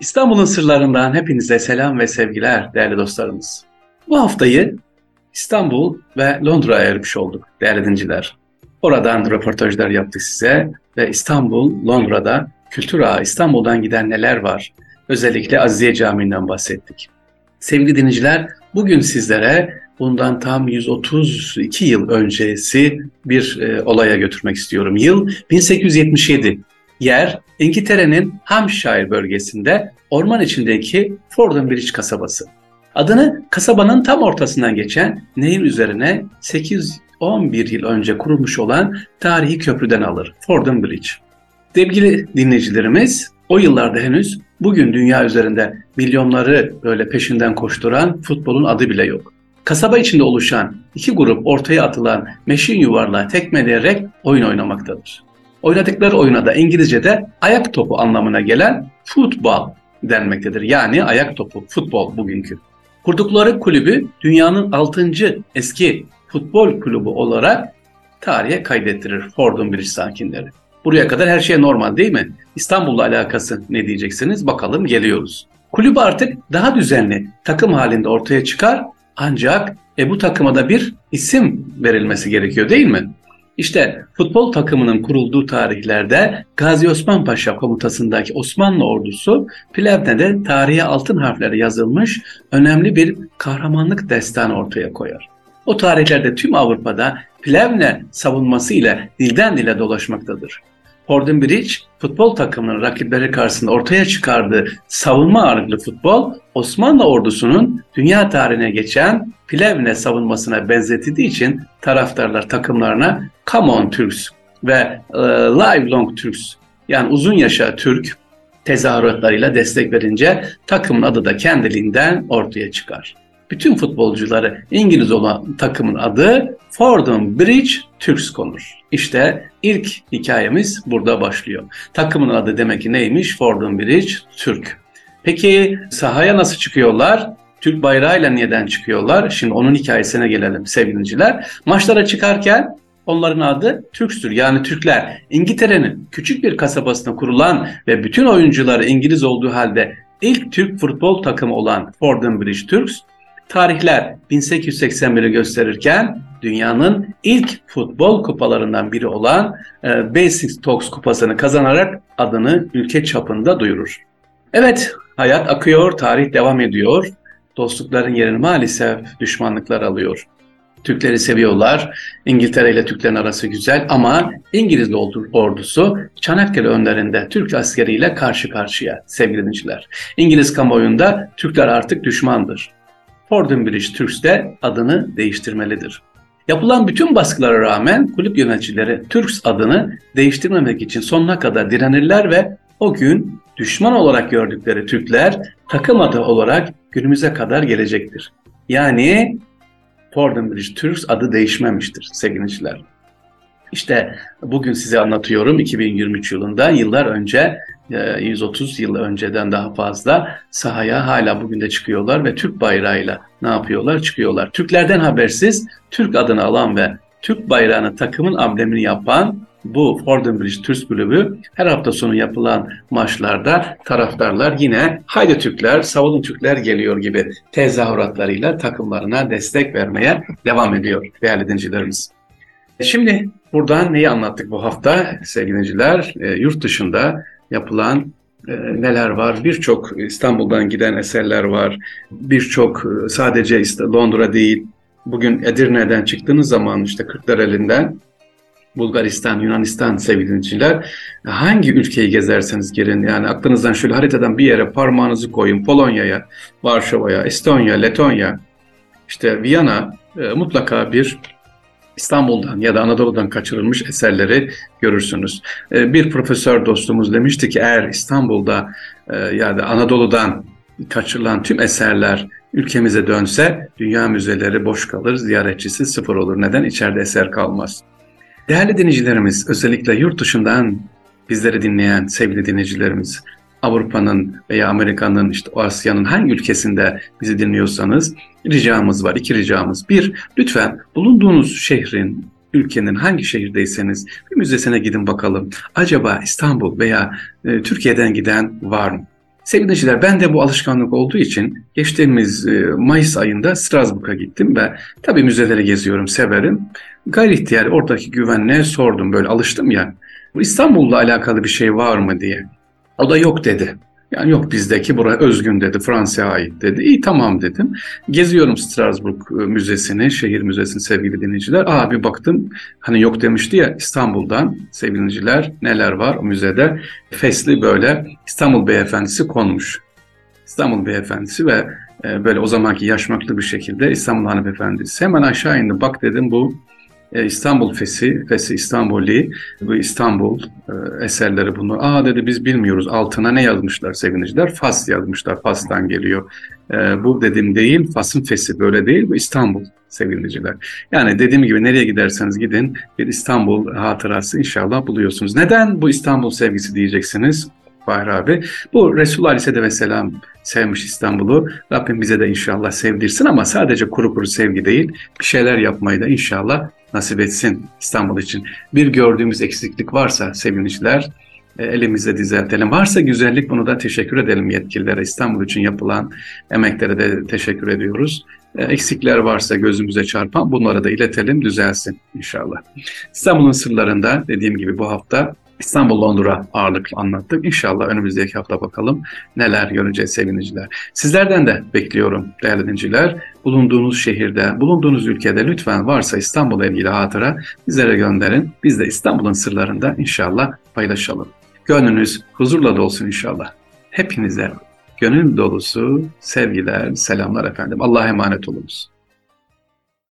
İstanbul'un sırlarından hepinize selam ve sevgiler değerli dostlarımız. Bu haftayı İstanbul ve Londra'ya ayırmış olduk değerli dinciler. Oradan röportajlar yaptık size ve İstanbul, Londra'da kültür ağı İstanbul'dan giden neler var? Özellikle Azize Camii'nden bahsettik. Sevgili dinleyiciler, bugün sizlere bundan tam 132 yıl öncesi bir e, olaya götürmek istiyorum. Yıl 1877. Yer İngiltere'nin Hampshire bölgesinde orman içindeki Fordham Bridge kasabası. Adını kasabanın tam ortasından geçen nehir üzerine 811 yıl önce kurulmuş olan tarihi köprüden alır. Fordham Bridge. Sevgili dinleyicilerimiz, o yıllarda henüz bugün dünya üzerinde milyonları böyle peşinden koşturan futbolun adı bile yok. Kasaba içinde oluşan iki grup ortaya atılan meşin yuvarlağı tekmeleyerek oyun oynamaktadır. Oynadıkları oyuna da İngilizce'de ayak topu anlamına gelen futbol denmektedir. Yani ayak topu, futbol bugünkü. Kurdukları kulübü dünyanın 6. eski futbol kulübü olarak tarihe kaydettirir Fordham Bridge sakinleri. Buraya kadar her şey normal değil mi? İstanbul'la alakası ne diyeceksiniz? Bakalım geliyoruz. Kulüp artık daha düzenli takım halinde ortaya çıkar ancak e, bu takıma da bir isim verilmesi gerekiyor değil mi? İşte futbol takımının kurulduğu tarihlerde Gazi Osman Paşa komutasındaki Osmanlı ordusu Plevne'de tarihe altın harfleri yazılmış önemli bir kahramanlık destanı ortaya koyar. O tarihlerde tüm Avrupa'da Plevne savunması ile dilden dile dolaşmaktadır. Fordham Bridge futbol takımının rakipleri karşısında ortaya çıkardığı savunma ağırlıklı futbol Osmanlı ordusunun dünya tarihine geçen Plevne savunmasına benzetildiği için taraftarlar takımlarına Come on Turks ve e, Live Long Turks yani uzun yaşa Türk tezahüratlarıyla destek verince takımın adı da kendiliğinden ortaya çıkar. Bütün futbolcuları İngiliz olan takımın adı Fordham Bridge Turks konur. İşte ilk hikayemiz burada başlıyor. Takımın adı demek ki neymiş? Fordham Bridge Türk. Peki sahaya nasıl çıkıyorlar? Türk bayrağıyla neden çıkıyorlar? Şimdi onun hikayesine gelelim sevgiliciler. Maçlara çıkarken onların adı Türk'tür. Yani Türkler İngiltere'nin küçük bir kasabasında kurulan ve bütün oyuncuları İngiliz olduğu halde ilk Türk futbol takımı olan Fordham Bridge Turks tarihler 1881'i gösterirken dünyanın ilk futbol kupalarından biri olan e, Basic Talks kupasını kazanarak adını ülke çapında duyurur. Evet, hayat akıyor, tarih devam ediyor. Dostlukların yerini maalesef düşmanlıklar alıyor. Türkleri seviyorlar. İngiltere ile Türklerin arası güzel ama İngiliz ordusu Çanakkale önlerinde Türk askeriyle karşı karşıya sevgili dinleyiciler. İngiliz kamuoyunda Türkler artık düşmandır. Fordham Bridge Turks de adını değiştirmelidir. Yapılan bütün baskılara rağmen kulüp yöneticileri Turks adını değiştirmemek için sonuna kadar direnirler ve o gün düşman olarak gördükleri Türkler takım adı olarak günümüze kadar gelecektir. Yani Fordham Bridge Turks adı değişmemiştir sevgiliciler. İşte bugün size anlatıyorum 2023 yılında yıllar önce 130 e, yıl önceden daha fazla sahaya hala bugün de çıkıyorlar ve Türk bayrağıyla ne yapıyorlar? Çıkıyorlar. Türklerden habersiz Türk adını alan ve Türk bayrağını takımın amblemini yapan bu Fordham Bridge Türk Kulübü her hafta sonu yapılan maçlarda taraftarlar yine haydi Türkler, savunun Türkler geliyor gibi tezahüratlarıyla takımlarına destek vermeye devam ediyor değerli dincilerimiz. Şimdi buradan neyi anlattık bu hafta sevgili dinciler? E, yurt dışında yapılan e, neler var? Birçok İstanbul'dan giden eserler var. Birçok e, sadece Londra değil, bugün Edirne'den çıktığınız zaman işte Kırklareli'nden Bulgaristan, Yunanistan sevgiliciler hangi ülkeyi gezerseniz girin yani aklınızdan şöyle haritadan bir yere parmağınızı koyun Polonya'ya, Varşova'ya, Estonya, Letonya, işte Viyana e, mutlaka bir İstanbul'dan ya da Anadolu'dan kaçırılmış eserleri görürsünüz. E, bir profesör dostumuz demişti ki eğer İstanbul'da e, ya da Anadolu'dan kaçırılan tüm eserler ülkemize dönse dünya müzeleri boş kalır, ziyaretçisi sıfır olur. Neden? İçeride eser kalmaz. Değerli dinleyicilerimiz, özellikle yurt dışından bizleri dinleyen sevgili dinleyicilerimiz, Avrupa'nın veya Amerika'nın işte Asya'nın hangi ülkesinde bizi dinliyorsanız ricamız var. iki ricamız. Bir, lütfen bulunduğunuz şehrin, ülkenin hangi şehirdeyseniz bir müzesine gidin bakalım. Acaba İstanbul veya e, Türkiye'den giden var mı? Sevgili ben de bu alışkanlık olduğu için geçtiğimiz e, Mayıs ayında Strasbourg'a gittim ve tabii müzeleri geziyorum, severim. Gayri ihtiyar oradaki güvenliğe sordum böyle alıştım ya. İstanbul'la alakalı bir şey var mı diye. O da yok dedi. Yani yok bizdeki buraya özgün dedi, Fransa'ya ait dedi. İyi tamam dedim. Geziyorum Strasbourg e, Müzesi'ni, şehir müzesini sevgili dinleyiciler. Aa bir baktım hani yok demişti ya İstanbul'dan sevgili dinleyiciler neler var o müzede. Fesli böyle İstanbul Beyefendisi konmuş. İstanbul Beyefendisi ve e, böyle o zamanki yaşmaklı bir şekilde İstanbul Hanımefendisi. Hemen aşağı indi bak dedim bu İstanbul Fesi, Fesi İstanbuli, bu İstanbul e, eserleri bunu. Aa dedi biz bilmiyoruz altına ne yazmışlar seviniciler? Fas yazmışlar, Fas'tan geliyor. E, bu dedim değil, Fas'ın Fesi böyle değil, bu İstanbul seviniciler. Yani dediğim gibi nereye giderseniz gidin bir İstanbul hatırası inşallah buluyorsunuz. Neden bu İstanbul sevgisi diyeceksiniz? Fahri abi. Bu Resul Aleyhisselatü Vesselam sevmiş İstanbul'u. Rabbim bize de inşallah sevdirsin ama sadece kuru kuru sevgi değil, bir şeyler yapmayı da inşallah nasip etsin İstanbul için. Bir gördüğümüz eksiklik varsa sevinçler e, elimizde düzeltelim. Varsa güzellik bunu da teşekkür edelim yetkililere. İstanbul için yapılan emeklere de teşekkür ediyoruz. E, eksikler varsa gözümüze çarpan bunları da iletelim düzelsin inşallah. İstanbul'un sırlarında dediğim gibi bu hafta İstanbul Londra ağırlıklı anlattık. İnşallah önümüzdeki hafta bakalım neler göreceğiz seviniciler. Sizlerden de bekliyorum değerli dinciler. Bulunduğunuz şehirde, bulunduğunuz ülkede lütfen varsa İstanbul'la ilgili hatıra bizlere gönderin. Biz de İstanbul'un sırlarında inşallah paylaşalım. Gönlünüz huzurla dolsun inşallah. Hepinize gönül dolusu sevgiler, selamlar efendim. Allah'a emanet olunuz.